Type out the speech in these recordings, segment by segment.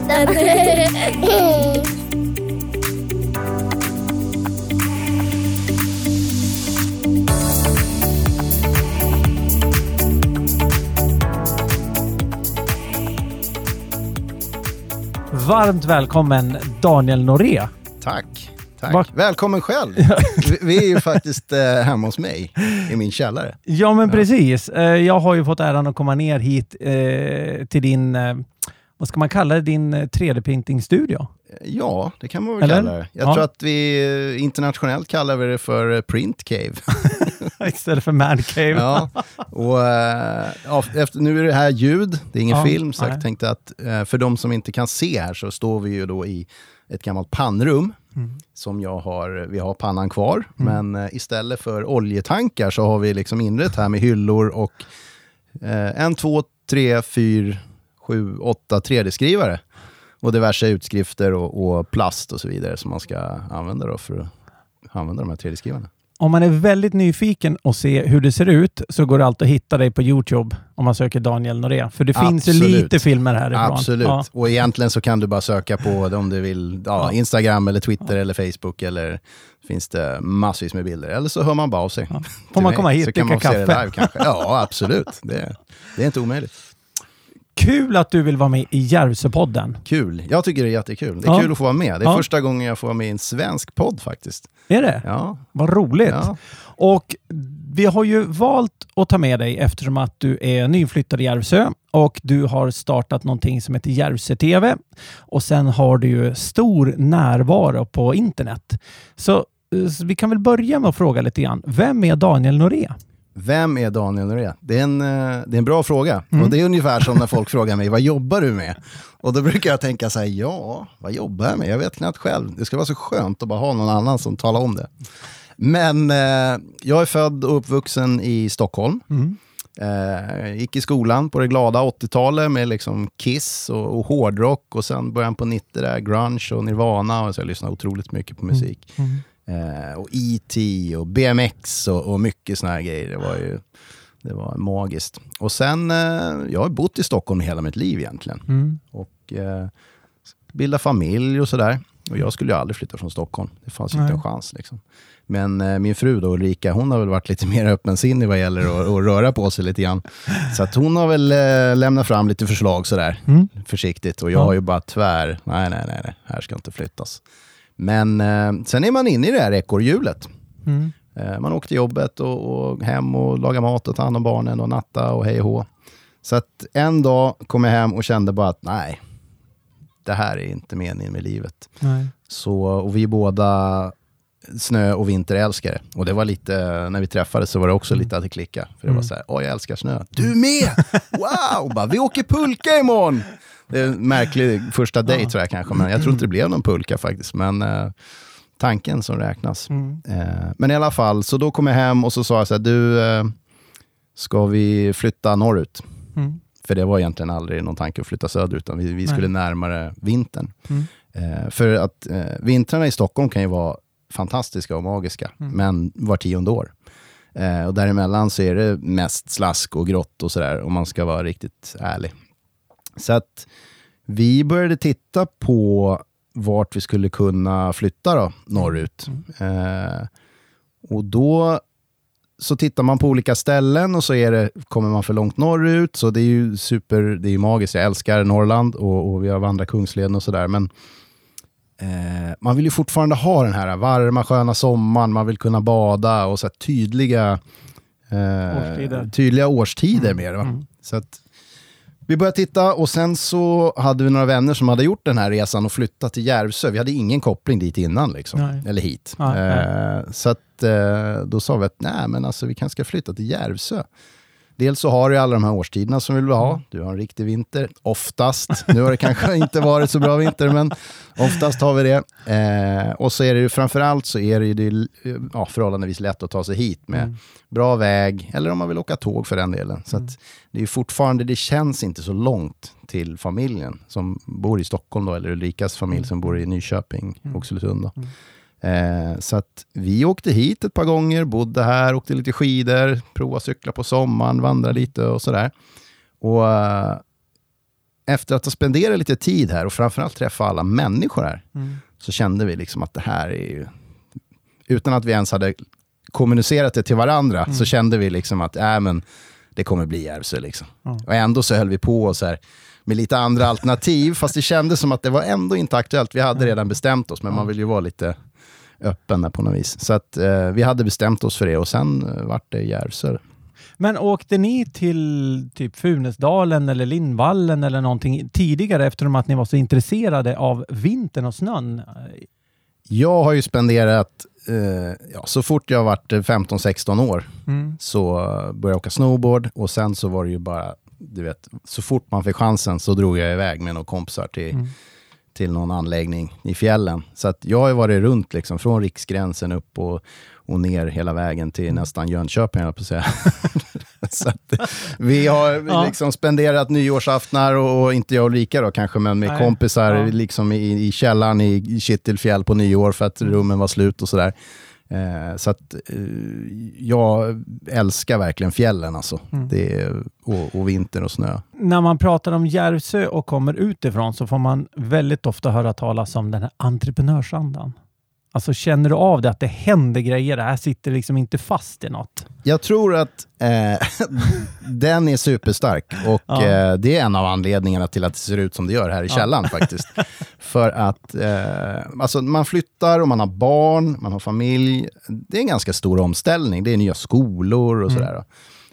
Järvsöpodden. Varmt välkommen Daniel Noré. Tack. Tack. Välkommen själv. Vi, är ju faktiskt eh, hemma hos mig i min källare. Ja, men precis. Eh, Jag har ju fått äran att komma ner hit eh, till din, eh, vad ska man kalla det, din eh, 3D-printing-studio. Ja, det kan man väl Eller? kalla det. Jag Ja. tror att vi eh, internationellt kallar vi det för eh, Print Cave. Istället för Man Cave. ja. Och, eh, ja, efter, nu är det här ljud, det är ingen Ja, film, så nej. jag tänkte att eh, för de som inte kan se här så står vi ju då i ett gammalt pannrum. Mm. Som jag har, vi har pannan kvar, men eh, istället för oljetankar så har vi liksom inrett här med hyllor och eh, en, två, tre, fyra, sju, åtta 3D-skrivare. Och diverse utskrifter och, och plast och så vidare som man ska använda för att använda de här 3D-skrivarna. Om man är väldigt nyfiken och se hur det ser ut så går det alltid att hitta dig på Youtube om man söker Daniel Noré. För det finns ju Absolut. lite filmer härifrån. Absolut. Ja. Och egentligen så kan du bara söka på det om du vill, ja, Ja. Instagram eller Twitter eller Facebook eller finns det massvis med bilder. Eller så hör man bara av sig. Ja. Får man komma hit och dricka kaffe? live kanske. Ja, absolut. Det, det är inte omöjligt. Kul att du vill vara med i Järvsöpodden. Kul. Jag tycker det är jättekul. Det är Ja. kul att få vara med. Det är Ja. första gången jag får vara med i en svensk podd faktiskt. Är det? Ja. Vad roligt. ja. Och vi har ju valt att ta med dig eftersom att du är nyinflyttad i Järvsö och du har startat någonting som heter Järvsö TV. Och sen har du ju stor närvaro på internet. Så, eh, så vi kan väl börja med att fråga lite grann. Vem är Daniel Noré? Vem är Daniel Noré? Det är en, eh, det är en bra fråga. Mm. Och det är ungefär som när folk frågar mig, vad jobbar du med? Och då brukar jag tänka så här, ja, vad jobbar jag med? Jag vet knappt själv. Det ska vara så skönt att bara ha någon annan som talar om det. Men eh, jag är född och uppvuxen i Stockholm. Mm. Eh, gick i skolan på det glada 80-talet med liksom Kiss och, och hårdrock och sen början på 90 där, grunge och Nirvana. Och så jag lyssnade otroligt mycket på musik. Mm. Eh, och E.T. och BMX och, och mycket såna här grejer. Det var ju det var magiskt. Och sen, eh, jag har bott i Stockholm hela mitt liv egentligen. Mm. Och eh, bildat familj och sådär. Och jag skulle ju aldrig flytta från Stockholm. Det fanns ju inte Nej. en chans. Liksom. Men eh, min fru då, Ulrika, hon har väl varit lite mer öppensinnig vad gäller att, att röra på sig lite grann. Så att hon har väl eh, lämnat fram lite förslag sådär, Mm. försiktigt. Och jag Ja. har ju bara tvär, nej, nej, nej, nej, här ska inte flyttas. Men eh, sen är man inne i det här ekorrhjulet. Mm. Eh, man åker till jobbet och, och hem och lagar mat och tar hand om barnen och natta och hej och hå. Så att en dag kom jag hem och kände bara att nej, det här är inte meningen med livet. Nej. Så, och vi är båda snö och vinterälskare. Och det var lite, när vi träffades så var det också lite att det klickade. För det var Mm. så här, åh jag älskar snö. Du med! Wow! Bara, vi åker pulka imorgon! Det är en märklig första dejt tror jag kanske, men jag tror inte det blev någon pulka faktiskt. Men eh, tanken som räknas. Mm. Eh, men i alla fall, så då kom jag hem och så sa jag så här, du, eh, ska vi flytta norrut? Mm. För det var egentligen aldrig någon tanke att flytta söderut, utan vi, vi skulle närmare vintern. Mm. Eh, för att eh, vintrarna i Stockholm kan ju vara fantastiska och magiska, Mm. men var tionde år. Eh, och däremellan så är det mest slask och grått och sådär, om man ska vara riktigt ärlig. Så att vi började titta på vart vi skulle kunna flytta då, norrut. Eh, och då så tittar man på olika ställen och så är det, kommer man för långt norrut, så det är ju super, det är ju magiskt. Jag älskar Norrland och, och vi har vandrat Kungsleden och sådär, men eh, man vill ju fortfarande ha den här varma, sköna sommaren, man vill kunna bada och så tydliga, eh, Årstider. tydliga årstider med det. Mm. Så att vi började titta och sen så hade vi några vänner som hade gjort den här resan och flyttat till Järvsö. Vi hade ingen koppling dit innan, liksom. Nej. eller hit. Nej, eh, så att, eh, då sa vi att nej, men alltså, vi kanske ska flytta till Järvsö. Dels så har du alla de här årstiderna som vi vill ha. Du har en riktig vinter, oftast. Nu har det kanske inte varit så bra vinter, men oftast har vi det. Eh, och så är det ju framförallt så är det ju det, ja, förhållandevis lätt att ta sig hit med Mm. bra väg, eller om man vill åka tåg för den delen. Så att det är fortfarande, det känns inte så långt till familjen som bor i Stockholm då, eller Ulrikas familj som bor i Nyköping, Mm. Oxelösund. Mm. Eh, så att vi åkte hit ett par gånger, bodde här, åkte lite skidor, provade cykla på sommaren, vandra lite och sådär. Och eh, efter att ha spenderat lite tid här och framförallt träffa alla människor här, Mm. så kände vi liksom att det här är ju... Utan att vi ens hade kommunicerat det till varandra, Mm. så kände vi liksom att äh, men, det kommer bli Järvsö. Liksom. Ja. Och ändå så höll vi på så här, med lite andra alternativ, fast det kändes som att det var ändå inte aktuellt. Vi hade redan bestämt oss, men man vill ju vara lite öppen där på något vis. Så att, eh, vi hade bestämt oss för det och sen eh, vart det Järvsö. Men åkte ni till typ Funäsdalen eller Lindvallen eller någonting tidigare eftersom att ni var så intresserade av vintern och snön? Jag har ju spenderat, eh, ja, så fort jag varit eh, 15-16 år, Mm. så eh, började jag åka snowboard och sen så var det ju bara, du vet, så fort man fick chansen så drog jag iväg med några kompisar till, Mm. Till någon anläggning i fjällen. Så att jag har varit runt liksom, från riksgränsen upp och, och ner hela vägen till Mm. nästan Jönköping, jag på att säga. så att, vi har Ja. liksom spenderat nyårsaftnar och, och inte jag och Ulrika då kanske, men med Nej. kompisar Ja. liksom i, i källaren i Kittelfjäll på nyår för att Mm. rummen var slut och sådär. Eh, så att eh, jag älskar verkligen fjällen alltså. Mm. Det är, och, och vinter och snö. När man pratar om Järvsö och kommer utifrån så får man väldigt ofta höra talas om den här entreprenörsandan. Alltså känner du av det, att det händer grejer? Det här sitter liksom inte fast i något. Jag tror att eh, den är superstark och Ja. eh, det är en av anledningarna till att det ser ut som det gör här i Ja. källaren faktiskt. För att eh, alltså, man flyttar och man har barn, man har familj. Det är en ganska stor omställning. Det är nya skolor och Mm. sådär.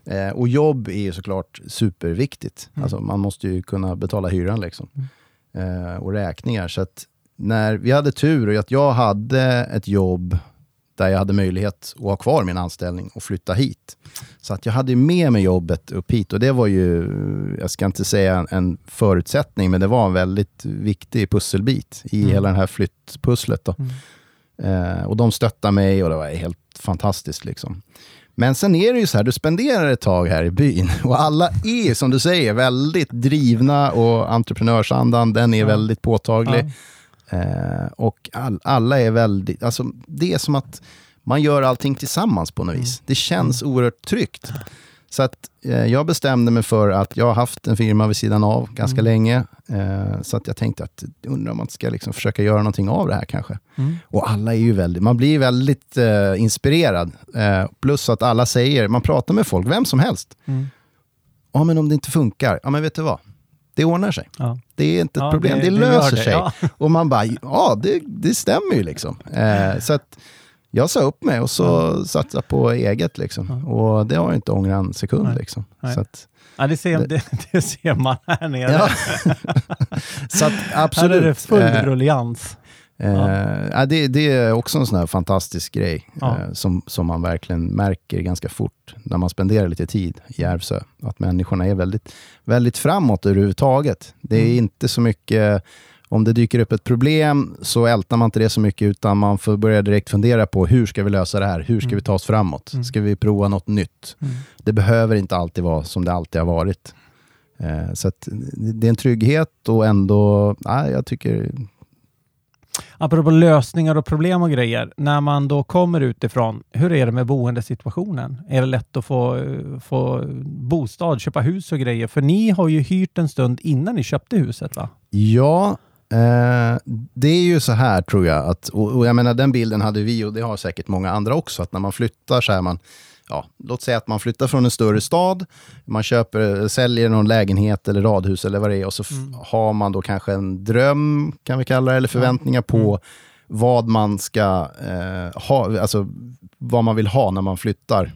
Eh, och jobb är ju såklart superviktigt. Mm. Alltså, man måste ju kunna betala hyran liksom. Eh, och räkningar. Så att när vi hade tur och att jag hade ett jobb där jag hade möjlighet att ha kvar min anställning och flytta hit. Så att jag hade med mig jobbet upp hit och det var ju, jag ska inte säga en, förutsättning, men det var en väldigt viktig pusselbit i Mm. hela det här flyttpusslet. Då. Eh, och de stöttade mig och det var helt fantastiskt. Liksom. Men sen är det ju så här, du spenderar ett tag här i byn och alla är, som du säger, väldigt drivna och entreprenörsandan, den är Ja. väldigt påtaglig. Ja. Eh, och all, alla är väldigt, alltså det är som att man gör allting tillsammans på något vis. Det känns oerhört tryggt. Så att eh, jag bestämde mig för att jag har haft en firma vid sidan av ganska Mm. länge. Eh, så att jag tänkte att undrar om man ska liksom försöka göra någonting av det här kanske. Mm. Och alla är ju väldigt, man blir väldigt eh, inspirerad. Eh, plus att alla säger, man pratar med folk, vem som helst. Mm. Ja men om det inte funkar, ja men vet du vad? Det ordnar sig. Ja. Det är inte ett Ja, problem, det, det- löser det, sig. ja. Och man bara, ja det, det stämmer ju liksom. Eh, så att jag sa upp mig och så satsade på eget liksom. Och det har jag inte ångrat en sekund Nej. liksom. Nej. Så att, Ja, det, ser, det, det ser man här nere. ja. så att här absolut. är det full Eh, ruljans. Eh, ja, det, det är också en sån här fantastisk grej Ja. eh, som, som man verkligen märker ganska fort när man spenderar lite tid i Järvsö. Att människorna är väldigt, väldigt framåt överhuvudtaget. Det är Mm. inte så mycket, om det dyker upp ett problem så ältar man inte det så mycket utan man får börja direkt fundera på hur ska vi lösa det här? Hur ska Mm. vi ta oss framåt? Mm. Ska vi prova något nytt? Mm. Det behöver inte alltid vara som det alltid har varit. Eh, så det är en trygghet och ändå, ja, jag tycker Apropå lösningar och problem och grejer. När man då kommer utifrån, hur är det med boendesituationen? Är det lätt att få, eh, få bostad, köpa hus och grejer? För ni har ju hyrt en stund innan ni köpte huset va? Ja, eh, det är ju så här tror jag. Att, och, och jag menar den bilden hade vi och det har säkert många andra också. Att när man flyttar så är man, ja, låt säga att man flyttar från en större stad. Man köper, säljer någon lägenhet eller radhus eller vad det är. Och så Mm. har man då kanske en dröm, kan vi kalla det, eller förväntningar på Mm. vad man ska eh, ha, alltså vad man vill ha när man flyttar.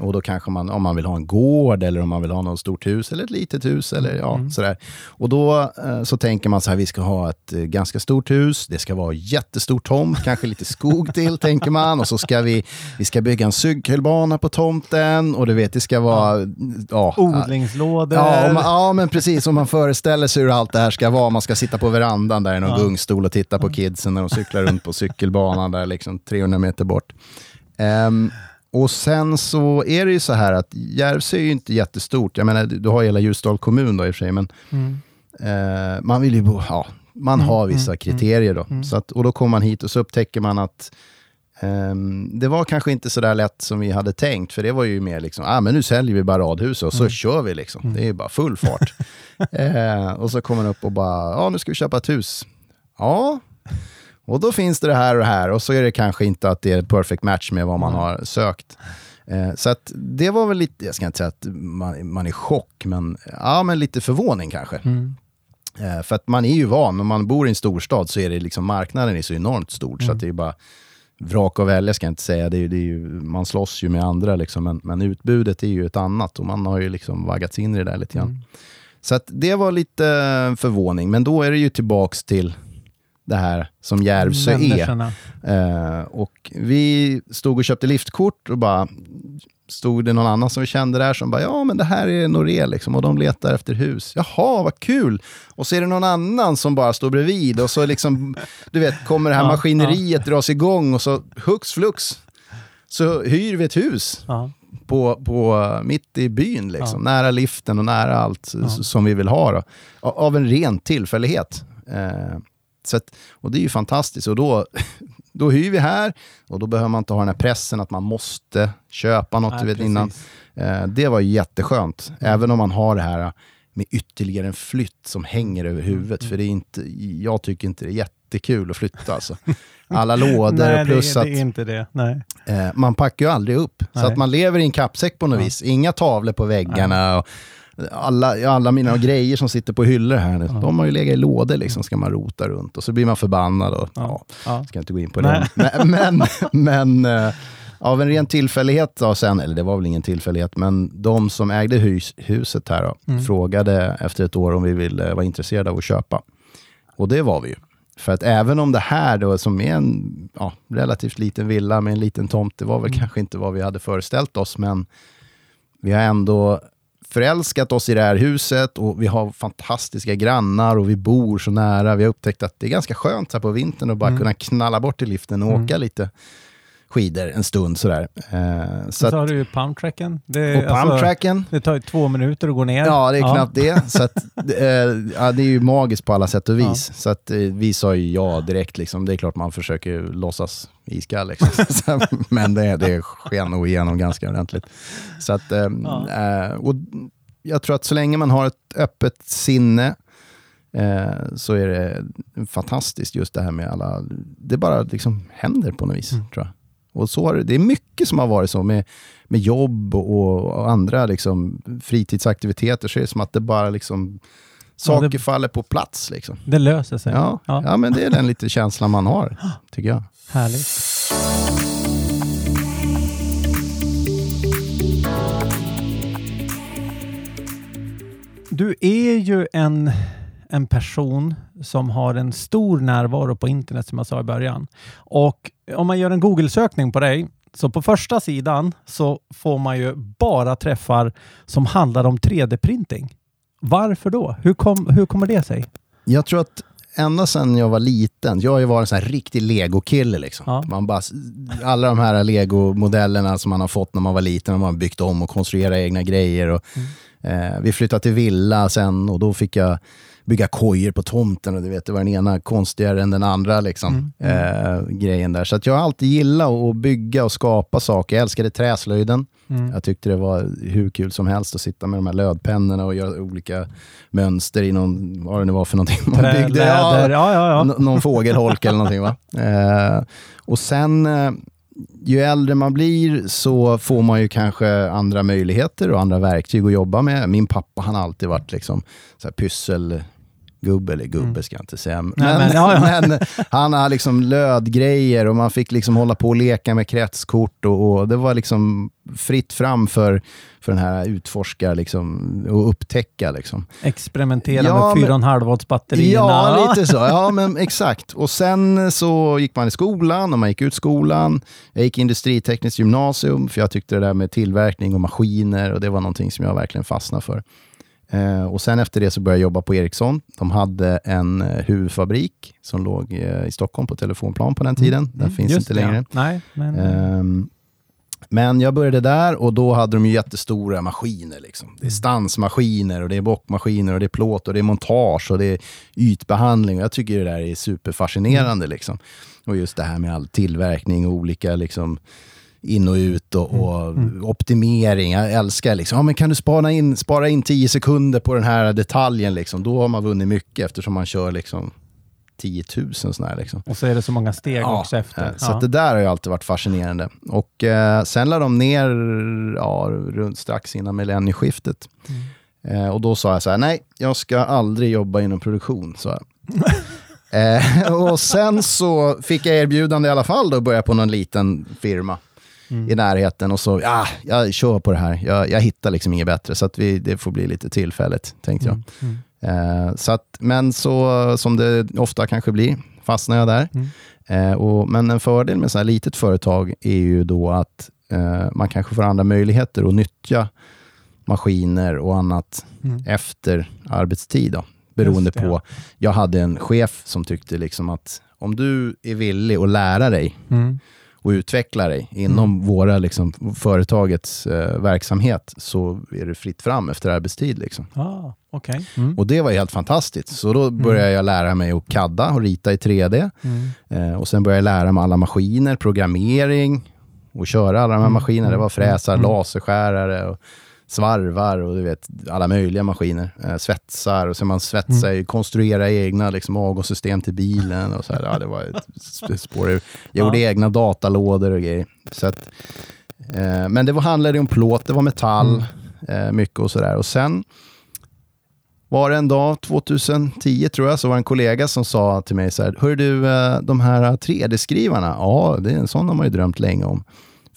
Och då kanske man, om man vill ha en gård eller om man vill ha något stort hus eller ett litet hus eller ja, Mm. sådär. Och då eh, så tänker man så här, vi ska ha ett eh, ganska stort hus, det ska vara jättestor tomt, kanske lite skog till, tänker man. Och så ska vi, vi ska bygga en cykelbana på tomten och du vet, det ska vara... Ja, Odlingslådor. Ja, man, ja, men precis. Om man föreställer sig hur allt det här ska vara. Man ska sitta på verandan där i någon Ja. gungstol och titta på kidsen när de cyklar runt på cykelbanan där liksom 300 meter bort. Ehm, och sen så är det ju så här att Järvsö är ju inte jättestort. Jag menar, du har hela Ljusdal kommun då i och för sig, men Mm. eh, man vill ju bo, ja, man Mm, har vissa mm, kriterier då. mm. Så att, och då kommer man hit och så upptäcker man att ehm, det var kanske inte så där lätt som vi hade tänkt, för det var ju mer liksom, ah, men nu säljer vi bara radhus och så Mm. kör vi liksom. Mm. Det är bara full fart. eh, och så kommer han upp och bara, ja nu ska vi köpa ett hus. Ja, och då finns det det här och det här och så är det kanske inte att det är perfect match med vad man har sökt. Eh, så att det var väl lite, jag ska inte säga att man, man är i chock, men, ja, men lite förvåning kanske. Mm. Eh, för att man är ju van, om man bor i en storstad så är det liksom, marknaden är så enormt stor, så Mm. att det är bara vrak och välja ska jag inte säga. Det är, ju- det är ju, man slåss ju med andra, liksom, men, men utbudet är ju ett annat och man har ju liksom vaggats in i det där lite grann. Mm. Så det var lite förvåning, men då är det ju tillbaks till det här som Järvsö är. Eh, och vi stod och köpte liftkort och bara stod det någon annan som vi kände där som bara, ja men det här är Noré liksom och de letar efter hus. Jaha, vad kul! Och så är det någon annan som bara står bredvid och så liksom, du vet, kommer det här Ja, maskineriet dras igång och så hux flux så hyr vi ett hus Ja. på, på, mitt i byn, liksom, nära liften och nära allt som vi vill ha. Då. Av en ren tillfällighet. Eh, så att, och det är ju fantastiskt. Och då, då hyr vi här och då behöver man inte ha den här pressen att man måste köpa något Nej, vet, innan. Eh, det var jätteskönt, även om man har det här med ytterligare en flytt som hänger över huvudet. Mm. För det är inte, jag tycker inte det är jättekul att flytta. Alltså. Alla lådor Nej, och plus det, att det är inte det. Nej. Eh, man packar ju aldrig upp. Så Nej. att man lever i en kappsäck på något Ja. vis. Inga tavlor på väggarna. Och alla, alla mina grejer som sitter på hyllor här nu, de har ju legat i lådor liksom, ska man rota runt. Och så blir man förbannad. Och, ja. Ja. ska inte gå in på det. Men, men, men eh, av en ren tillfällighet då sen, eller det var väl ingen tillfällighet, men de som ägde hus, huset här då, Mm. frågade efter ett år om vi ville vara intresserade av att köpa. Och det var vi ju. För att även om det här då, som är en ja, relativt liten villa med en liten tomt, det var väl Mm. kanske inte vad vi hade föreställt oss, men vi har ändå förälskat oss i det här huset och vi har fantastiska grannar och vi bor så nära. Vi har upptäckt att det är ganska skönt här på vintern att bara Mm. kunna knalla bort i liften och Mm. åka lite skidor en stund sådär. Eh, så har du ju pumptracken. Det, och alltså, pumptracken, det tar ju två minuter att gå ner. Ja, det är knappt det. Så att, eh, ja, det är ju magiskt på alla sätt och vis. Så att, eh, vi sa ju ja direkt. Liksom. Det är klart man försöker låtsas iskall. Liksom. Men det, det sken nog igenom ganska ordentligt. Så att, eh, Ja. eh, och jag tror att så länge man har ett öppet sinne eh, så är det fantastiskt just det här med alla... Det bara liksom händer på något vis, Mm. tror jag. Och så det, är mycket som har varit så med, med jobb och, och andra liksom, fritidsaktiviteter. Så är det som att det bara liksom, saker Ja, det- faller på plats. Liksom. Det löser sig. Ja, ja. men det är den lite känslan man har, tycker jag. Härligt. Du är ju en, en person som har en stor närvaro på internet som jag sa i början. Och om man gör en Google-sökning på dig, så på första sidan så får man ju bara träffar som handlar om 3D-printing. Varför då? Hur, kom, hur kommer det sig? Jag tror att ända sedan jag var liten, jag har ju varit en sån här riktig legokille. Liksom. Ja. Man bara, alla de här legomodellerna som man har fått när man var liten, har man byggt om och konstruerat egna grejer. Och, eh, vi flyttade till villa sen och då fick jag bygga kojor på tomten och du vet, det var den ena konstigare än den andra liksom, Eh, grejen där. Så att jag har alltid gillat att bygga och skapa saker. Jag älskade träslöjden. Mm. Jag tyckte det var hur kul som helst att sitta med de här lödpennorna och göra olika mönster i någon, vad det nu var för någonting man Trä, byggde. läder, ja, ja, ja. Någon fågelholk eller någonting va. Eh, och sen, eh, ju äldre man blir så får man ju kanske andra möjligheter och andra verktyg att jobba med. Min pappa han har alltid varit liksom så här pysselgubbe, eller gubbe ska jag inte säga. Men, Nej, men, ja, men han har liksom lödgrejer och man fick liksom hålla på och leka med kretskort och, och det var liksom fritt fram för, för den här utforskar liksom, och upptäcka. Liksom. Experimentera Ja, med men- 4,5 volts batterierna. Ja, lite så. Ja, men exakt. Och sen så gick man i skolan och man gick ut skolan. Jag gick industritekniskt gymnasium för jag tyckte det där med tillverkning och maskiner och det var någonting som jag verkligen fastnade för. Eh, och sen efter det så började jag jobba på Ericsson. De hade en eh, huvudfabrik som låg eh, i Stockholm på Telefonplan på den tiden. Den Mm, finns just inte det, längre. Nej, men... Ehm, men jag började där och då hade de ju jättestora maskiner. Liksom. Det är stansmaskiner och det är bockmaskiner och det är plåt och det är montage och det är ytbehandling. Och jag tycker det där är superfascinerande. Liksom. Och just det här med all tillverkning och olika liksom, in och ut och, och optimering. Jag älskar liksom, ja, men kan du spara in, spara in 10 sekunder på den här detaljen, liksom, då har man vunnit mycket eftersom man kör liksom 10 000 sådana här. Liksom. Och så är det så många steg Ja, också efter. eh, Så att det där har ju alltid varit fascinerande. Och eh, sen lade de ner ja, runt strax innan millennieskiftet. Eh, och då sa jag så här, nej, jag ska aldrig jobba inom produktion. Så eh, och sen så fick jag erbjudande i alla fall då att börja på någon liten firma i närheten och så, ja, jag kör på det här. Jag, jag hittar liksom inget bättre, så att vi, det får bli lite tillfälligt, tänkte jag. Eh, så att, men så som det ofta kanske blir, fastnar jag där. Eh, och, men en fördel med så här litet företag är ju då att eh, man kanske får andra möjligheter att nyttja maskiner och annat efter arbetstid. Då, beroende det, på. ja. Jag hade en chef som tyckte liksom att om du är villig att lära dig Mm. Och utveckla dig inom våra, liksom, företagets eh, verksamhet så är det fritt fram efter arbetstid. Liksom. Ah, Okej. Mm. Och det var helt fantastiskt. Så då började jag lära mig att kadda och rita i 3D. Mm. Eh, och sen började jag lära mig alla maskiner, programmering och köra alla de här maskinerna. Det var fräsar, laserskärare och svarvar och du vet, alla möjliga maskiner. Eh, svetsar och så man svetsar, mm. konstruera egna liksom, avgassystem till bilen och så här. Ja, det var ett sp- spår. Jag gjorde Ja. egna datalådor och grejer. Så att, eh, men det var, handlade om plåt, det var metall, eh, mycket och sådär. Och sen var det en dag, 2010 tror jag, så var det en kollega som sa till mig så här, Hör du, eh, de här 3D-skrivarna, ja, det är en sån har man ju drömt länge om.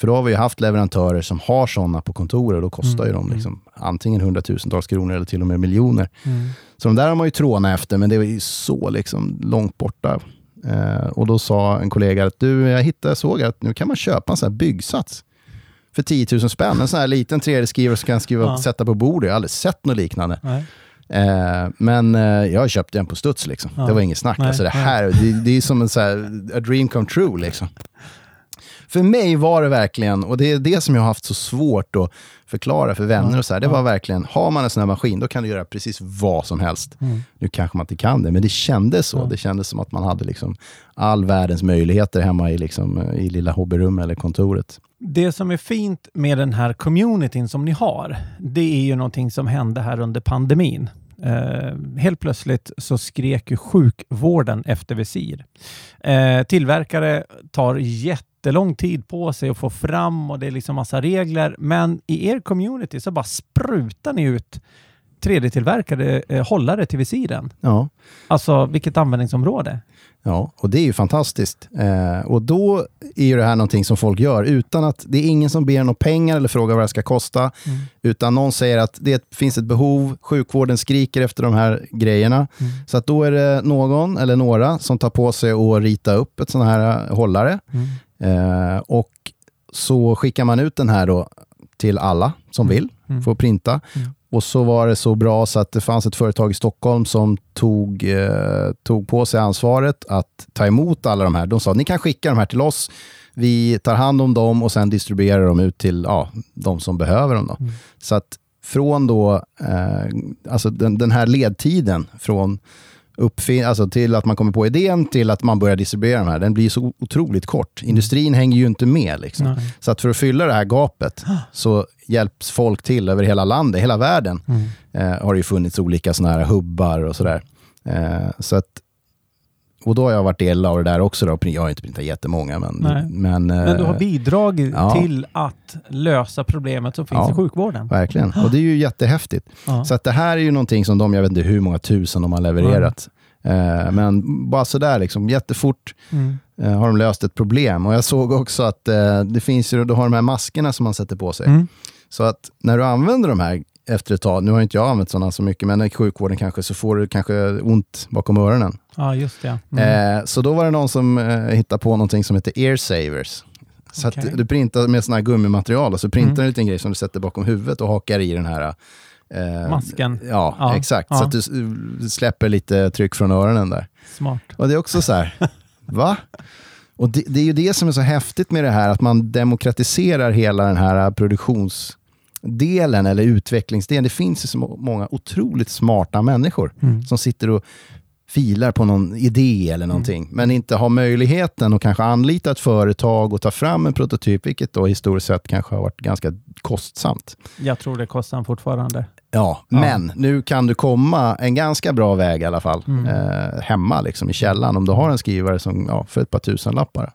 För då har vi ju haft leverantörer som har sådana på kontoret och då kostar ju de liksom, antingen hundratusentals kronor eller till och med miljoner. Mm. Så de där har man ju trånat efter, men det var ju så liksom långt borta. Eh, och då sa en kollega att du, jag hittade, såg att nu kan man köpa en sån här byggsats för 10 000 spänn. En sån här liten 3D-skrivare som kan skriva, Ja. sätta på bordet. Jag har aldrig sett något liknande. Nej. Eh, men eh, jag köpte den på studs. Liksom. Ja. Det var inget snack. Nej, Alltså, det, här, det, det är som en så här, a dream come true. Liksom. För mig var det verkligen, och det är det som jag har haft så svårt att förklara för vänner, och så här, det var verkligen, har man en sån här maskin, då kan du göra precis vad som helst. Mm. Nu kanske man inte kan det, men det kändes så. Det kändes som att man hade liksom all världens möjligheter hemma i, liksom, i lilla hobbyrummet eller kontoret. Det som är fint med den här communityn som ni har, det är ju någonting som hände här under pandemin. Eh, helt plötsligt så skrek ju sjukvården efter visir. Eh, tillverkare tar jättelång tid på sig att få fram och det är liksom massa regler. Men i er community så bara sprutar ni ut 3D-tillverkade eh, hållare till visiren. Ja. Alltså vilket användningsområde. Ja, och det är ju fantastiskt. Eh, och då är ju det här någonting som folk gör utan att det är ingen som ber några pengar eller frågar vad det ska kosta. Utan någon säger att det finns ett behov, sjukvården skriker efter de här grejerna. Så att då är det någon eller några som tar på sig att rita upp ett sån här eh, hållare. Eh, och så skickar man ut den här då till alla som vill, få printa. Och så var det så bra så att det fanns ett företag i Stockholm som tog, eh, tog på sig ansvaret att ta emot alla de här. De sa ni kan skicka de här till oss. Vi tar hand om dem och sen distribuerar dem ut till ja, de som behöver dem. Då. Så att från då, eh, alltså den, den här ledtiden från uppfin- alltså till att man kommer på idén till att man börjar distribuera de här, den blir så otroligt kort. Industrin hänger ju inte med. Liksom. Så att för att fylla det här gapet så hjälps folk till över hela landet, hela världen. Eh, har det ju funnits olika såna här hubbar och sådär. Eh, så att, och då har jag varit del av det där också. Då. Jag har inte printat jättemånga, men... Men, eh, Men du har bidragit ja. till att lösa problemet som finns Ja. i sjukvården. Verkligen. Och det är ju jättehäftigt. Ja. Så att det här är ju någonting som de, jag vet inte hur många tusen de har levererat. Eh, men bara sådär, liksom, jättefort Mm. eh, har de löst ett problem. Och jag såg också att eh, det finns ju, du har de här maskerna som man sätter på sig. Mm. Så att när du använder de här efter ett tag, nu har inte jag använt sådana så mycket, men i sjukvården kanske, så får du kanske ont bakom öronen. Ja, just det. Mm. Eh, så då var det någon som eh, hittade på någonting som heter ear savers. Så Okej. att du printar med sådana här gummimaterial och så printar Mm. en liten grej som du sätter bakom huvudet och hakar i den här eh, Masken. Ja, Ja, exakt. ja. Så att du släpper lite tryck från öronen där. Smart. Och det är också så här, va? Och det, det är ju det som är så häftigt med det här, att man demokratiserar hela den här produktionsdelen eller utvecklingsdelen. Det finns ju så må- många otroligt smarta människor Mm. som sitter och filar på någon idé eller någonting, men inte har möjligheten att kanske anlita ett företag och ta fram en prototyp, vilket då historiskt sett kanske har varit ganska kostsamt. Jag tror det kostar fortfarande. Ja, Ja. men nu kan du komma en ganska bra väg i alla fall, Mm. eh, hemma liksom, i källaren, om du har en skrivare som, ja, för ett par tusen lappar.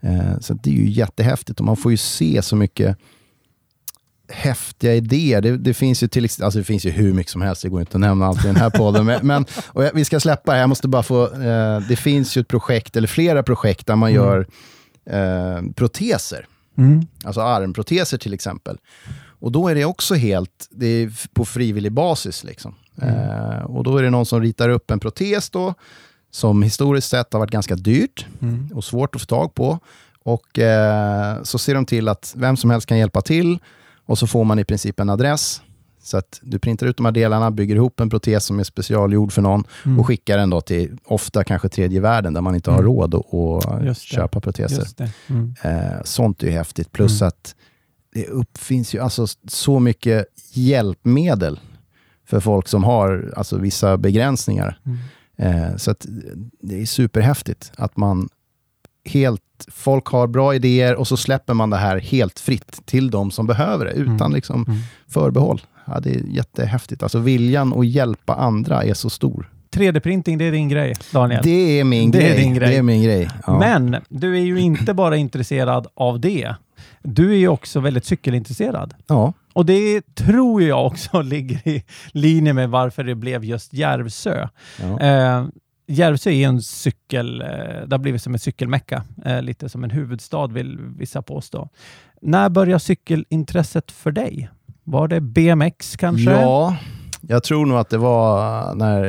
Eh, så det är ju jättehäftigt och man får ju se så mycket häftiga idéer. Det, det, finns ju till, alltså det finns ju hur mycket som helst, det går inte att nämna allt i den här podden. Men, men, och jag, vi ska släppa det här, jag måste bara få... Eh, det finns ju ett projekt, eller flera projekt, där man Mm. gör eh, proteser. Mm. Alltså armproteser till exempel. Och då är det också helt det är på frivillig basis. Liksom. Eh, och då är det någon som ritar upp en protes då, som historiskt sett har varit ganska dyrt Mm. och svårt att få tag på. Och eh, så ser de till att vem som helst kan hjälpa till och så får man i princip en adress. Så att du printar ut de här delarna, bygger ihop en protes som är specialgjord för någon Mm. och skickar den då till ofta kanske tredje världen där man inte har Mm. råd att köpa proteser. Mm. Eh, sånt är ju häftigt. Plus Mm. att det uppfinns ju alltså så mycket hjälpmedel för folk som har alltså, vissa begränsningar. Mm. Eh, så att det är superhäftigt att man helt, folk har bra idéer och så släpper man det här helt fritt till de som behöver det utan Mm. liksom Mm. förbehåll. Ja, det är jättehäftigt. Alltså viljan att hjälpa andra är så stor. 3D-printing, det är din grej, Daniel. Det är min Det är grej. din grej. Det är min grej. Ja. Men du är ju inte bara intresserad av det. Du är ju också väldigt cykelintresserad. ja. Och det tror jag också ligger i linje med varför det blev just Järvsö. Ja. Eh, Järvsö är en cykel, eh, det har blivit som en cykelmecka, eh, lite som en huvudstad vill vissa påstå. När började cykelintresset för dig? Var det BMX kanske? Ja, jag tror nog att det var när,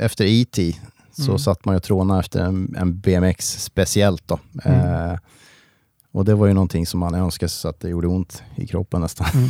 efter E.T. så Mm. satt man ju och trånade efter en, en BMX speciellt. Då. Mm. Eh, och det var ju någonting som man önskade sig så att det gjorde ont i kroppen nästan. Mm.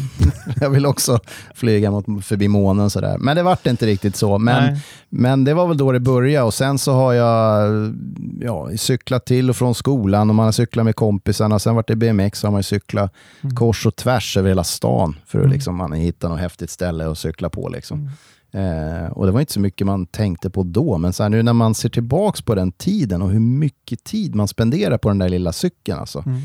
jag vill också flyga mot, förbi månen sådär. Men det vart inte riktigt så. Men, Nej. men det var väl då det började och sen så har jag ja, cyklat till och från skolan och man har cyklat med kompisarna. Sen vart det BMX så har man ju cyklat Mm. kors och tvärs över hela stan för att Mm. liksom, man hittar något häftigt ställe att cykla på. Liksom. Eh, och det var inte så mycket man tänkte på då, men så här, nu när man ser tillbaks på den tiden och hur mycket tid man spenderar på den där lilla cykeln. Alltså. Mm.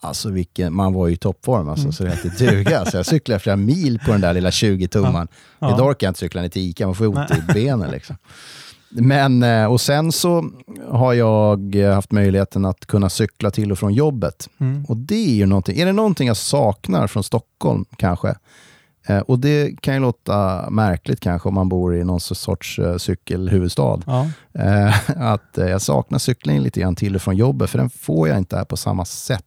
Alltså vilken, man var ju i toppform alltså, Mm. så det hette duga. Så jag cyklade flera mil på den där lilla 20-tumman. Ja. Idag kan jag inte cykla ner till Ica, man får ont i benen. Liksom. Men, eh, och sen så har jag haft möjligheten att kunna cykla till och från jobbet. Mm. Och det är ju någonting, är det någonting jag saknar från Stockholm kanske? Eh, och det kan ju låta märkligt kanske om man bor i någon sorts eh, cykelhuvudstad. Ja. Eh, att jag saknar cyklingen lite grann till och från jobbet, för den får jag inte här på samma sätt.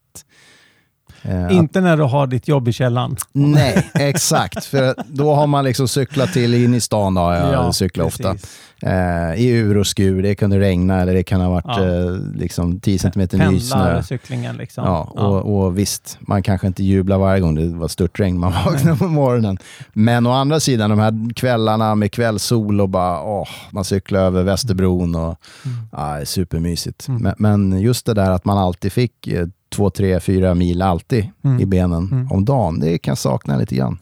Eh, att- Inte när du har ditt jobb i källaren. Nej, exakt. För då har man liksom cyklat till in i stan. Då. Jag cyklar ofta. Eh, I ur och skur. Det kunde regna eller det kan ha varit Ja. eh, liksom 10 cm nysnö. Pendlarcyklingen liksom. Ja, och, och visst, man kanske inte jublar varje gång det var störtregn man vaknar på morgonen. Men å andra sidan, de här kvällarna med kvällssol och bara, åh, man cyklar över Västerbron och Mm. ja, är supermysigt. Mm. Men, men just det där att man alltid fick eh, två, tre, fyra mil alltid Mm. i benen Mm. om dagen, det kan jag sakna lite grann.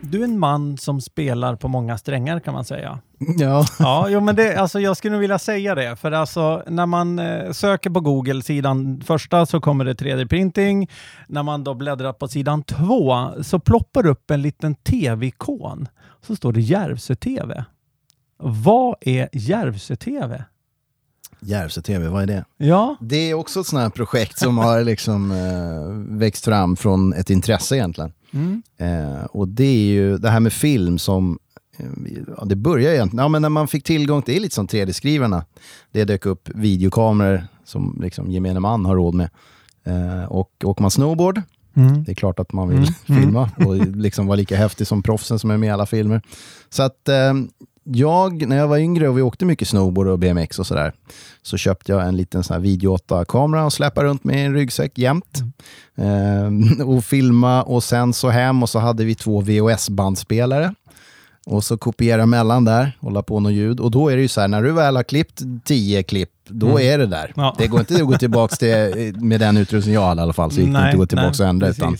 Du är en man som spelar på många strängar kan man säga. Ja. Ja, jo, men det, alltså, jag skulle vilja säga det. För alltså, när man eh, söker på Google, sidan första, så kommer det 3D-printing. När man då bläddrar på sidan två så ploppar upp en liten tv-ikon. Så står det Järvsö-TV. Vad är Järvsö-TV? Järvsö-TV, vad är det? Ja, Det är också ett sånt här projekt som har liksom, eh, växt fram från ett intresse egentligen. mm. Eh, och det är ju det här med film som, eh, ja, det börjar egentligen, ja men när man fick tillgång till, det är lite som 3D-skrivarna. Det dök upp videokameror som liksom gemene man har råd med. Eh, och åker man snowboard, Mm. det är klart att man vill Mm. Mm. filma och liksom vara lika häftig som proffsen som är med i alla filmer. Så att eh, jag, när jag var yngre och vi åkte mycket snowboard och BMX och sådär, så köpte jag en liten sån här video 8-kamera och släpade runt med en ryggsäck jämt. Eh, och filma och sen så hem och så hade vi två VHS-bandspelare. Och så kopiera mellan där, hålla på något ljud. Och då är det ju så här, när du väl har klippt 10 klipp, då Mm. är det där. Ja. Det går inte att gå tillbaka till, med den utrustning jag hade i alla fall, så gick det inte att gå tillbaka och ändra. Utan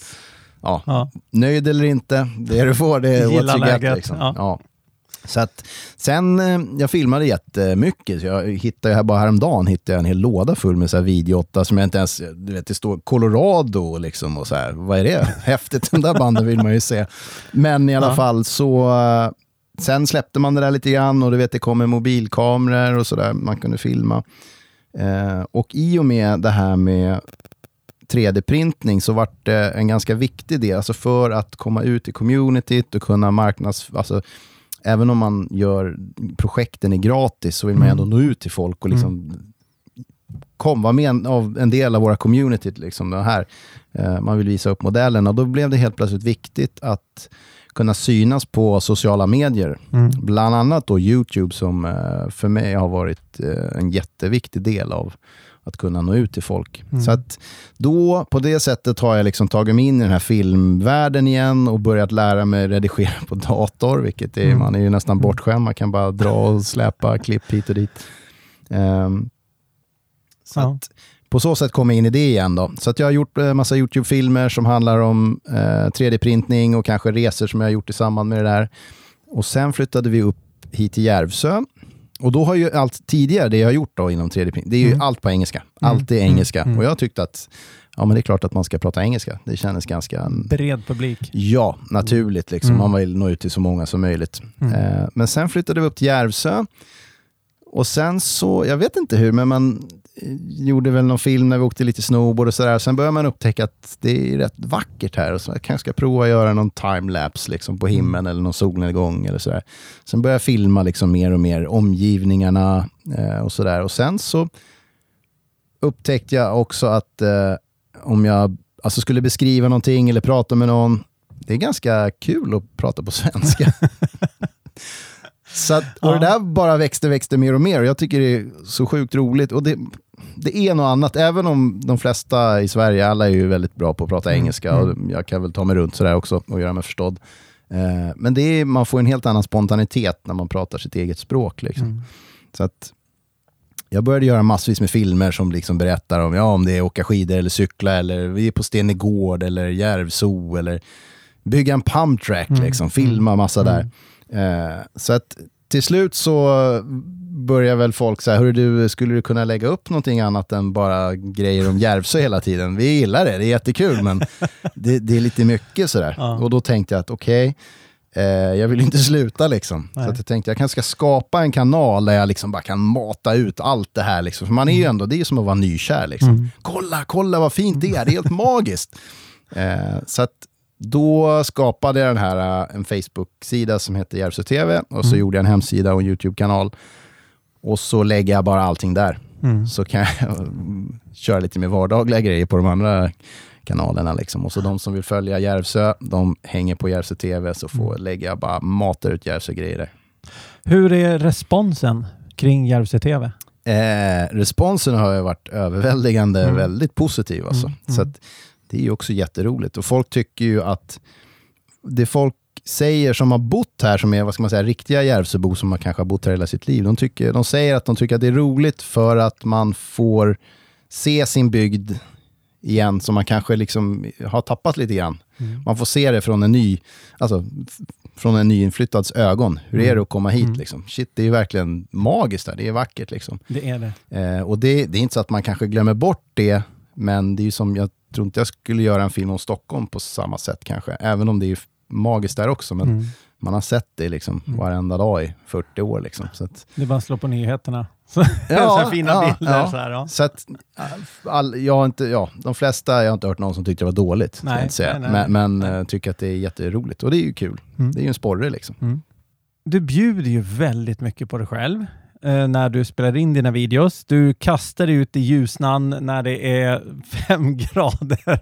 ja, Ja. nöjd eller inte, det du får, det är what you get. Liksom. ja. Så att, sen, eh, jag filmade jättemycket. Så jag hittade här bara häromdagen hittade jag en hel låda full med så här videoåtta som jag inte ens, du vet det står Colorado liksom och så här. Vad är det? Häftigt, den där banden vill man ju se. Men i alla Ja. fall så, eh, sen släppte man det där lite grann och du vet det kommer mobilkameror och sådär, man kunde filma. Eh, och i och med det här med 3D-printning så vart det en ganska viktig del, alltså för att komma ut i communityt och kunna marknads... Alltså, även om man gör projekten är gratis så vill man Mm. ändå nå ut till folk och liksom kom, vara med en, av, en del av våra community. Liksom, det här. Eh, man vill visa upp modellerna. Och då blev det helt plötsligt viktigt att kunna synas på sociala medier. Mm. Bland annat då Youtube som eh, för mig har varit eh, en jätteviktig del av att kunna nå ut till folk. Mm. Så att då, på det sättet har jag liksom tagit mig in i den här filmvärlden igen och börjat lära mig redigera på dator, vilket är, Mm. man är ju nästan bortskämd. Man kan bara dra och släpa klipp hit och dit. Ehm, så Ja. att, på så sätt kom jag in i det igen. Då. Så att jag har gjort en massa YouTube-filmer som handlar om eh, 3D-printning och kanske resor som jag har gjort i samband med det där. Och sen flyttade vi upp hit till Järvsö. Och då har ju allt tidigare, det jag har gjort då inom 3D-print, det är ju Mm. allt på engelska. Mm. Allt är Mm. engelska. Mm. Och jag tyckte att ja, men det är klart att man ska prata engelska. Det kändes ganska Bred publik. Ja, naturligt. Liksom. Mm. Man vill nå ut till så många som möjligt. Mm. Eh, men sen flyttade vi upp till Järvsö. Och sen så, jag vet inte hur, men man gjorde väl någon film när vi åkte lite snowboard och sådär. Sen började man upptäcka att det är rätt vackert här. Och så jag kanske ska prova att göra någon timelapse liksom, på himlen eller någon solnedgång eller sådär. Sen började jag filma liksom mer och mer omgivningarna eh, och sådär. Och sen så upptäckte jag också att eh, om jag alltså skulle beskriva någonting eller prata med någon, det är ganska kul att prata på svenska. så att, och det där bara växte, växte mer och mer och jag tycker det är så sjukt roligt. Och det, det är något annat, även om de flesta i Sverige, alla är ju väldigt bra på att prata Mm, engelska och jag kan väl ta mig runt sådär också och göra mig förstådd. Eh, men det är, man får en helt annan spontanitet när man pratar sitt eget språk. Liksom. Mm. Så att jag började göra massvis med filmer som liksom berättar om, ja, om det är åka skidor eller cykla eller vi är på Stenegård eller Järvso eller bygga en pumptrack, Mm. liksom, filma massa Mm. där. Eh, så att till slut så börjar väl folk säga, hörru du, skulle du kunna lägga upp någonting annat än bara grejer om Järvsö hela tiden? Vi gillar det, det är jättekul, men det, det är lite mycket sådär. Ja. Och då tänkte jag att okej, eh, jag vill inte sluta liksom. Nej. Så jag tänkte jag kanske ska skapa en kanal där jag liksom bara kan mata ut allt det här. Liksom. För man är ju ändå, det är som att vara nykär. Liksom. Mm. Kolla, kolla vad fint det är, det är helt magiskt. Eh, så att då skapade jag den här, eh, en Facebook-sida som heter Järvsö TV och så Mm. gjorde jag en hemsida och en YouTube-kanal. Och så lägger jag bara allting där. Mm. Så kan jag köra lite mer vardagliga grejer på de andra kanalerna. Liksom. Och så de som vill följa Järvsö, de hänger på Järvsö TV, så får, Mm. lägger jag bara matar ut Järvsö-grejer där. Hur är responsen kring Järvsö TV? Eh, responsen har varit överväldigande Mm. väldigt positiv. Alltså. Mm, Så mm. att, det är ju också jätteroligt. Och folk tycker ju att det folk säger som har bott här, som är vad ska man säga, riktiga Järvsöbor som har kanske har bott här hela sitt liv, de, tycker, de säger att de tycker att det är roligt för att man får se sin bygd igen, som man kanske liksom har tappat lite grann. Mm. Man får se det från en ny, alltså, från en nyinflyttads ögon. Hur är Mm. det att komma hit? Mm. Liksom? Shit, det är verkligen magiskt där. Det är vackert. Liksom. Det är det. Eh, och det, det är inte så att man kanske glömmer bort det, men det är ju som, jag tror inte jag skulle göra en film om Stockholm på samma sätt kanske, även om det är magiskt där också. Men Mm. man har sett det liksom Mm. varenda dag i 40 år. Liksom. Så att, Det är bara att slå på nyheterna. Så, så fina ja, bilder. ja. Så här, ja. Så att, all, jag har inte, ja, de flesta, jag har inte hört någon som tyckte det var dåligt. Nej, nej, nej, men men nej. eh, tycker att det är jätteroligt. Och det är ju kul. Mm. Det är ju en sporre liksom. Mm. Du bjuder ju väldigt mycket på dig själv eh, när du spelar in dina videos. Du kastar dig ut i ljusnan när det är fem grader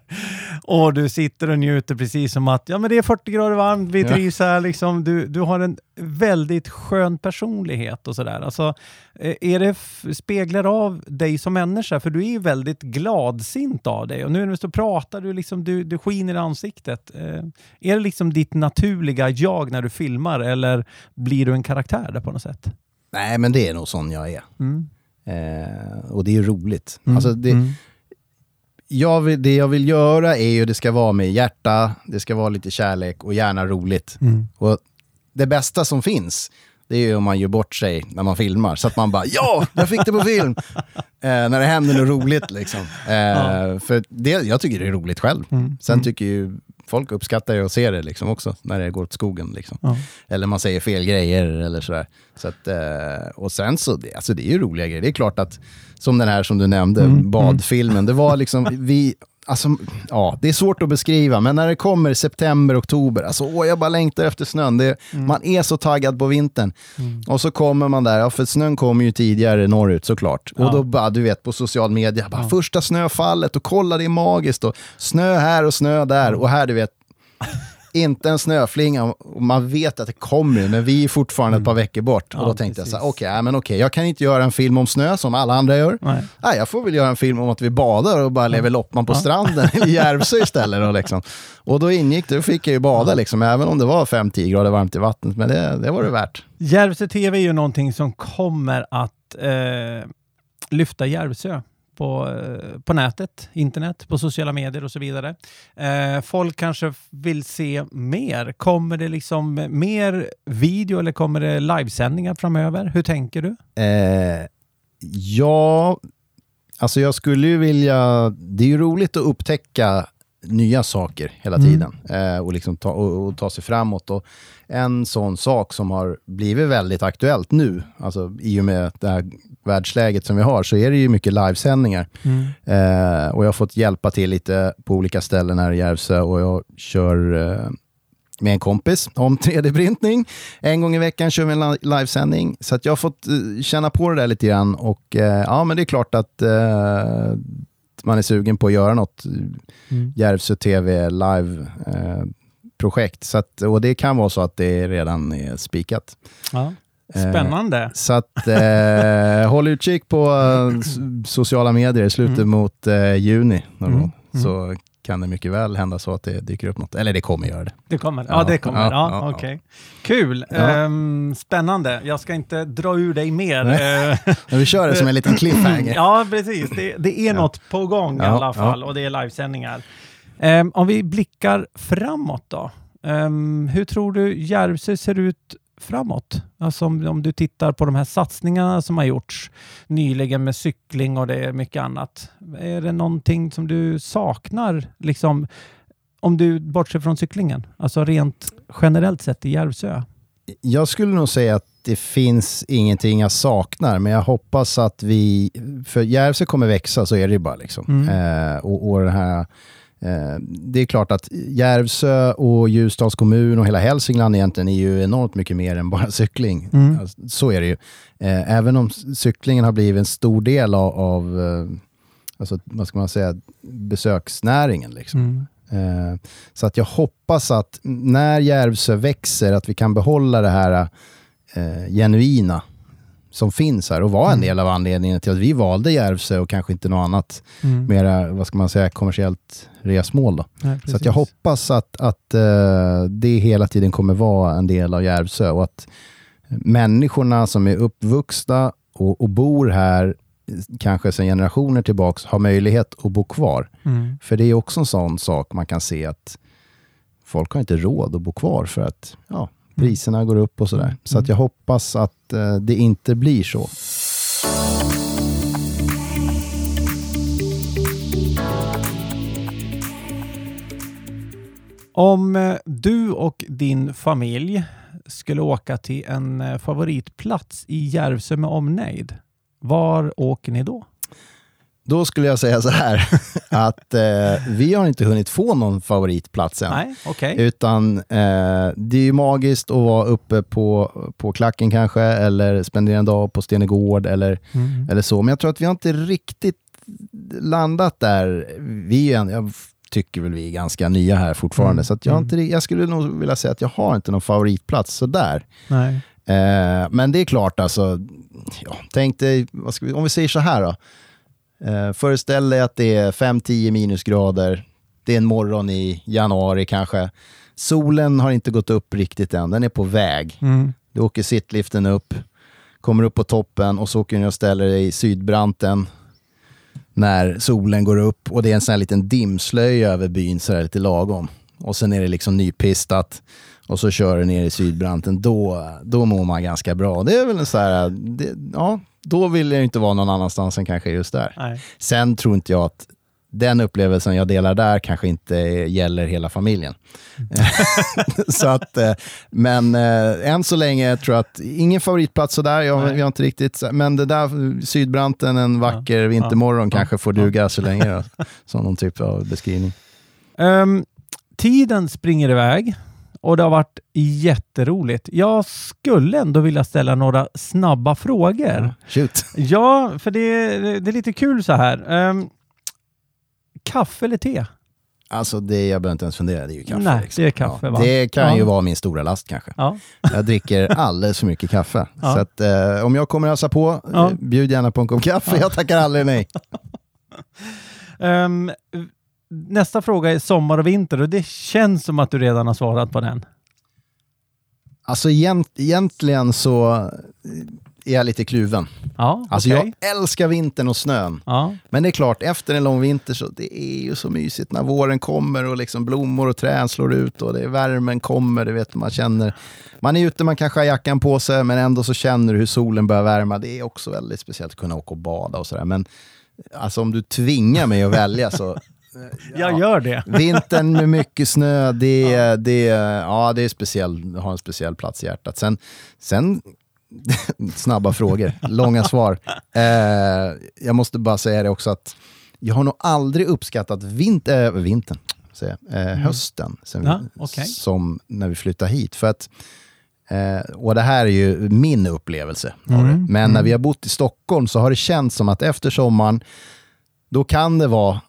och du sitter och njuter precis som att ja, men det är 40 grader varmt, vi trivs här. Liksom. Du, du har en väldigt skön personlighet och sådär. Alltså, eh, är det speglar av dig som människa? För du är ju väldigt gladsint av dig och nu när du pratar, du, liksom, du, du skiner i ansiktet. Eh, är det liksom ditt naturliga jag när du filmar eller blir du en karaktär där på något sätt? Nej, men det är nog sån jag är. Mm. Eh, och det är ju roligt. Mm. Alltså det, Mm. jag vill, det jag vill göra är ju, det ska vara med hjärta, det ska vara lite kärlek och gärna roligt. Mm. Och det bästa som finns, det är ju om man gör bort sig när man filmar. Så att man bara ja, jag fick det på film! Eh, när det händer något roligt liksom. Eh, Ja. För det, jag tycker det är roligt själv. Mm. Sen Mm. tycker ju folk uppskattar ju att se det liksom också, när det går åt skogen. Liksom. Ja. Eller man säger fel grejer eller sådär. Så att, eh, och sen så, det, alltså det är ju roliga grejer. Det är klart att, som den här som du nämnde, Mm, badfilmen, det var liksom, vi, alltså, ja, det är svårt att beskriva, men när det kommer september, oktober, alltså åh, jag bara längtar efter snön. Det, Man är så taggad på vintern. Mm. Och så kommer man där, ja, för snön kommer ju tidigare norrut såklart. Ja. Och då bara, du vet, på social media, bara, Ja. första snöfallet och kolla det är magiskt. Och snö här och snö där. Och här, du vet, inte en snöflinga. Och man vet att det kommer, men vi är fortfarande ett par veckor bort. Mm. Ja, och då tänkte jag så här, precis. okej, ja, men okej, jag kan inte göra en film om snö som alla andra gör. Nej. Nej, jag får väl göra en film om att vi badar och bara lever loppan på Ja. stranden i Järvsö istället. Då, liksom. Och då ingick det, då fick jag ju bada, liksom, även om det var 5-10 grader varmt i vattnet. Men det, det var det värt. Järvsö TV är ju någonting som kommer att eh, lyfta Järvsö på, eh, på nätet, internet, på sociala medier och så vidare. Eh, folk kanske vill se mer. Kommer det liksom mer video eller kommer det livesändningar framöver? Hur tänker du? Eh, ja, alltså jag skulle ju vilja... Det är ju roligt att upptäcka nya saker hela Mm. tiden eh, och, liksom ta, och, och ta sig framåt. Och en sån sak som har blivit väldigt aktuellt nu, alltså i och med det här världsläget som vi har, så är det ju mycket livesändningar. Eh, och jag har fått hjälpa till lite på olika ställen här i Järvsö och jag kör eh, med en kompis om 3D-printning. En gång i veckan kör vi en li- livesändning. Så att jag har fått eh, känna på det där lite grann. Och eh, ja, men det är klart att eh, man är sugen på att göra något Mm. Järvsö TV live eh, och det kan vara så att det redan är spikat. Ja. Spännande. Så att eh, håll utkik på eh, sociala medier i slutet Mm. mot eh, juni. någon Mm. Så kan det mycket väl hända så att det dyker upp något. Eller det kommer göra det. Det kommer? Ja, Ja, det kommer. ja, Ja, ja, okej. Kul. Ehm, spännande. Jag ska inte dra ur dig mer. Eh, Men vi kör det som en liten cliffhanger. Ja, precis. Det, det är Ja. något på gång i alla fall och det är livesändningar. Ehm, om vi blickar framåt då. Ehm, hur tror du Järvsö ser ut framåt? Alltså om, om du tittar på de här satsningarna som har gjorts nyligen med cykling och det är mycket annat. Är det någonting som du saknar, liksom, om du bortser från cyklingen? Alltså rent generellt sett i Järvsö? Jag skulle nog säga att det finns ingenting jag saknar, men jag hoppas att vi... För Järvsö kommer växa, så är det ju bara. Liksom. Mm. Eh, och, och det här... Eh, det är klart att Järvsö och Ljusdals kommun och hela Hälsingland egentligen är ju enormt mycket mer än bara cykling. Mm. Alltså, så är det ju. Eh, även om cyklingen har blivit en stor del av, av eh, alltså, vad ska man säga, besöksnäringen. Liksom. Mm. Så att jag hoppas att när Järvsö växer, att vi kan behålla det här genuina som finns här och vara en Mm. del av anledningen till att vi valde Järvsö och kanske inte något annat Mm. mera, vad ska man säga, kommersiellt resmål. Då. Nej, Så jag hoppas att, att eh, det hela tiden kommer vara en del av Järvsö och att människorna som är uppvuxna och, och bor här, kanske sedan generationer tillbaks, har möjlighet att bo kvar. Mm. För det är också en sån sak man kan se att folk har inte råd att bo kvar för att ja, priserna går upp och sådär. Mm. Så att jag hoppas att eh, det inte blir så. Om eh, du och din familj skulle åka till en eh, favoritplats i Järvsö med omnejd, var åker ni då? Då skulle jag säga så här, att eh, vi har inte hunnit få någon favoritplats än. Nej, okej. Utan eh, det är ju magiskt att vara uppe på, på klacken kanske, eller spendera en dag på Stenegård eller, Mm. eller så. Men jag tror att vi har inte riktigt landat där. Vi är, jag tycker väl vi är ganska nya här fortfarande, Mm. så att jag, Mm. inte, jag skulle nog vilja säga att jag har inte någon favoritplats sådär. Nej. Eh, men det är klart, alltså, ja, tänk dig, vi, om vi säger så här då. Eh, föreställ dig att det är 5-10 minusgrader, det är en morgon i januari kanske. Solen har inte gått upp riktigt än, den är på väg. Mm. Du åker sittliften upp, kommer upp på toppen och så åker du och ställer dig i sydbranten. när solen går upp och det är en sån här liten dimslöja över byn, så där lite lagom. Och sen är det liksom nypistat och så kör du ner i sydbranten, då, då mår man ganska bra. Det är väl en så här, det, ja, då vill jag inte vara någon annanstans än kanske just där. Nej. Sen tror inte jag att den upplevelsen jag delar där kanske inte gäller hela familjen. så att, eh, men eh, än så länge tror jag att ingen favoritplats sådär, jag, Nej. jag inte riktigt, men det där Sydbranten en vacker vintermorgon ja, kanske får duga så länge då, som någon typ av beskrivning. Ehm, tiden springer iväg och det har varit jätteroligt. Jag skulle ändå vilja ställa några snabba frågor. Shoot. Ja, för det, det är lite kul så här. Ehm, kaffe eller te? Alltså det, jag behöver inte ens fundera, det är ju kaffe. Nej, liksom. det är kaffe, ja? Det kan Ja. ju vara min stora last kanske. Ja. Jag dricker alldeles för mycket kaffe. Ja. Så att, eh, om jag kommer hälsa på, Ja. eh, bjud gärna på en kopp kaffe. Jag tackar aldrig nej. Ehm, nästa fråga är sommar och vinter och det känns som att du redan har svarat på den. Alltså egent, egentligen så är jag lite kluven. Ja, Alltså okej. jag älskar vintern och snön. Ja, Men det är klart, efter en lång vinter så det är ju så mysigt när våren kommer och liksom blommor och träd slår ut och det, värmen kommer. Du vet, man känner, man är ute, man kanske har jackan på sig, men ändå så känner du hur solen börjar värma. Det är också väldigt speciellt att kunna åka och bada och sådär. Men alltså om du tvingar mig att välja så jag gör det. Vintern med mycket snö, det, det, ja, det är speciell, har en speciell plats i hjärtat. Sen, sen snabba frågor, långa svar. Eh, jag måste bara säga det också att jag har nog aldrig uppskattat vint, äh, vintern, säger jag, eh, hösten, sen, Ja, okej. som när vi flyttade hit. För att, eh, och det här är ju min upplevelse Mm. Men när vi har bott i Stockholm så har det känts som att efter sommaren, då kan det vara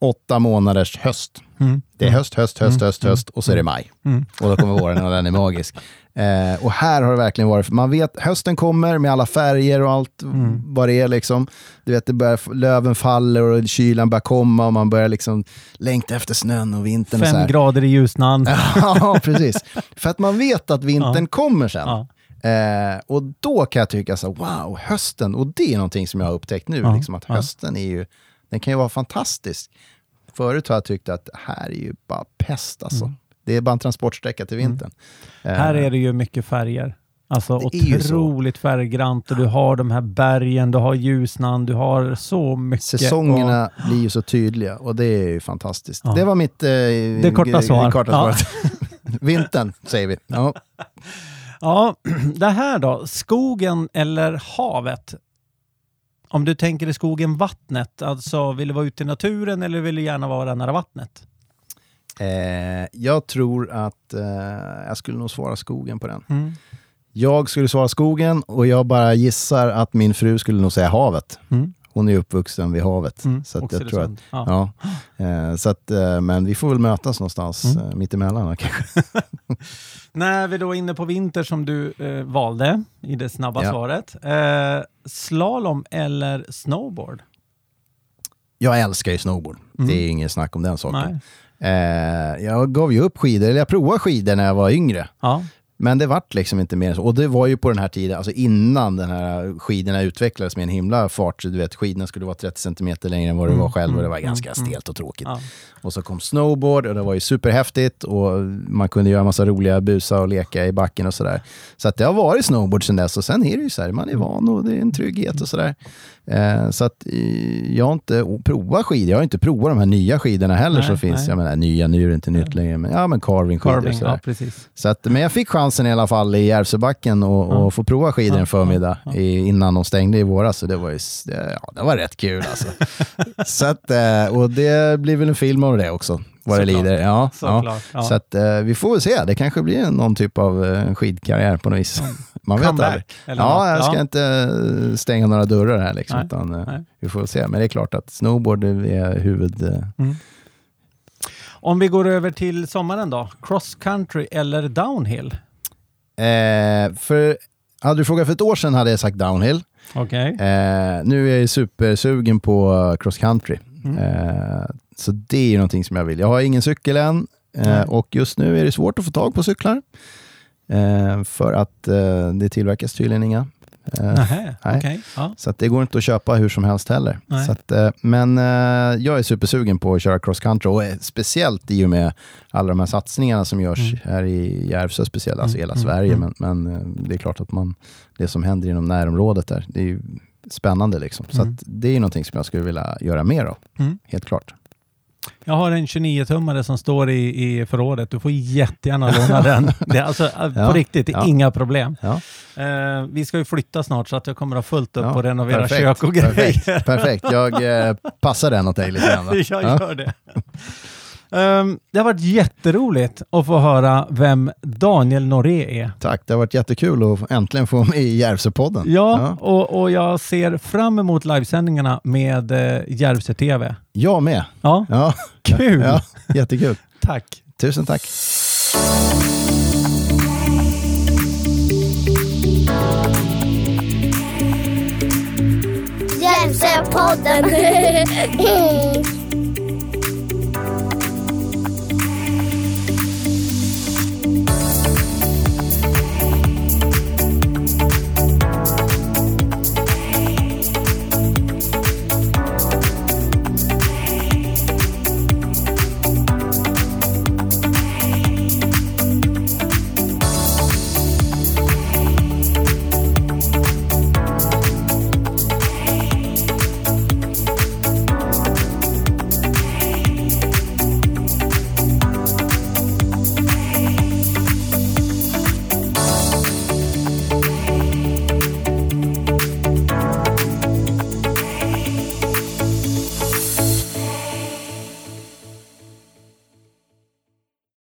åtta månaders höst. Mm. Det är höst, höst, höst, höst, höst och så är det maj. Mm. Och då kommer våren och den är magisk. Eh, och här har det verkligen varit, man vet, hösten kommer med alla färger och allt Mm. vad det är liksom. Du vet, det börjar, löven faller och kylan börjar komma och man börjar liksom längta efter snön och vintern. och Fem här. grader i Ljusnan. ja, precis. För att man vet att vintern Ja. kommer sen. Ja. Eh, och då kan jag tycka så wow, hösten, och det är någonting som jag har upptäckt nu, Ja, liksom att hösten är ju, den kan ju vara fantastisk. Förut har jag tyckt att här är ju bara pest alltså. Det är bara en transportsträcka till vintern. Eh, Mm. Här är det ju mycket färger. Alltså Det otroligt färggrant och du har de här bergen, du har Ljusnan, du har så mycket. Säsongerna blir ju så tydliga och det är ju fantastiskt. Ja. Det var mitt eh, Det korta svar. korta Ja. Vintern, säger vi. Ja. Och, ja, det här då, skogen eller havet? Om du tänker i skogen, vattnet, alltså vill du vara ute i naturen eller vill du gärna vara nära vattnet? Eh, jag tror att eh, jag skulle nog svara skogen på den. Mm. Jag skulle svara skogen och jag bara gissar att min fru skulle nog säga havet. Mm. Hon är uppvuxen vid havet. Mm. Så att jag tror att, ja. ja, eh, så att, eh, men vi får väl mötas någonstans Mm. eh, mittemellan kanske. När vi då är inne på vinter som du eh, valde i det snabba Ja. svaret. Eh, slalom eller snowboard? Jag älskar ju snowboard. Mm. Det är ingen snack om den saken. Eh, jag gav ju upp skidor, eller jag provade skidor när jag var yngre. Ja. Men det vart liksom inte mer än så. Och det var ju på den här tiden, alltså innan den här skidorna utvecklades med en himla fart. Du vet, skidorna skulle vara 30 cm längre än vad det Mm, var själv och det var mm, ganska mm, stelt och tråkigt. ja. Och så kom snowboard och det var ju superhäftigt och man kunde göra massa roliga busa och leka i backen och sådär. Så att det har varit snowboard sedan dess och sen är det ju så här, man är van och det är en trygghet och sådär. Eh, så att eh, jag har inte provat skidor, jag har inte provat de här nya skidorna heller Nej, som finns. nej. Jag menar, nya, nu är det inte nytt längre, men ja men carving skidor och Carving, ja precis. Så att, men jag fick chansen i alla fall i Järvsöbacken och, Ja. få prova skidor Ja, en förmiddag ja, innan de stängde i våras. Så det var, ju, ja, det var rätt kul alltså. så att, eh, och det blir väl en film av det också, vad det Såklart. lider. Ja, ja. Så att, eh, vi får väl se, det kanske blir någon typ av eh, skidkarriär på något vis. Man vet aldrig. Ja, jag ska inte eh, stänga några dörrar här liksom, Nej, utan eh, nej. vi får väl se. Men det är klart att snowboard är huvud... eh, Om vi går över till sommaren då. Cross country eller downhill? Eh, för, hade du frågat för ett år sedan hade jag sagt downhill. Okej. Eh, nu är jag supersugen på cross country. Mm. Eh, så det är ju någonting som jag vill. Jag har ingen cykel än eh, och just nu är det svårt att få tag på cyklar. Eh, för att eh, det tillverkas tydligen inga Eh, Nähä, nej. okej. Ja. Så det går inte att köpa hur som helst heller. Att, eh, men jag är supersugen på att köra cross country och speciellt i och med alla de här satsningarna som görs Mm. här i Järvsö speciellt, alltså Mm, hela mm, Sverige. mm. Men, men det är klart att man, det som händer inom närområdet där, det är ju spännande. Liksom. Så Mm. det är någonting som jag skulle vilja göra mer av, Mm. helt klart. Jag har en 29-tummare som står i, i förrådet. Du får jättegärna låna den. Det är alltså, Ja, på riktigt, det är ja. inga problem. Ja. Eh, vi ska ju flytta snart så att jag kommer att ha fullt upp Ja, och renovera perfekt, kök och grejer. Perfekt, perfekt. jag eh, passar den åt dig lite grann. jag Ja. gör det. Ehm, det har varit jätteroligt att få höra vem Daniel Noré är. Tack, det har varit jättekul att äntligen få med i Järvsöpodden. Ja, Och, och jag ser fram emot livesändningarna med eh, Järvsö TV. Jag med. Ja, Ja. kul! Ja, jättekul. Tack! Tusen tack. Hjälpsöpodden!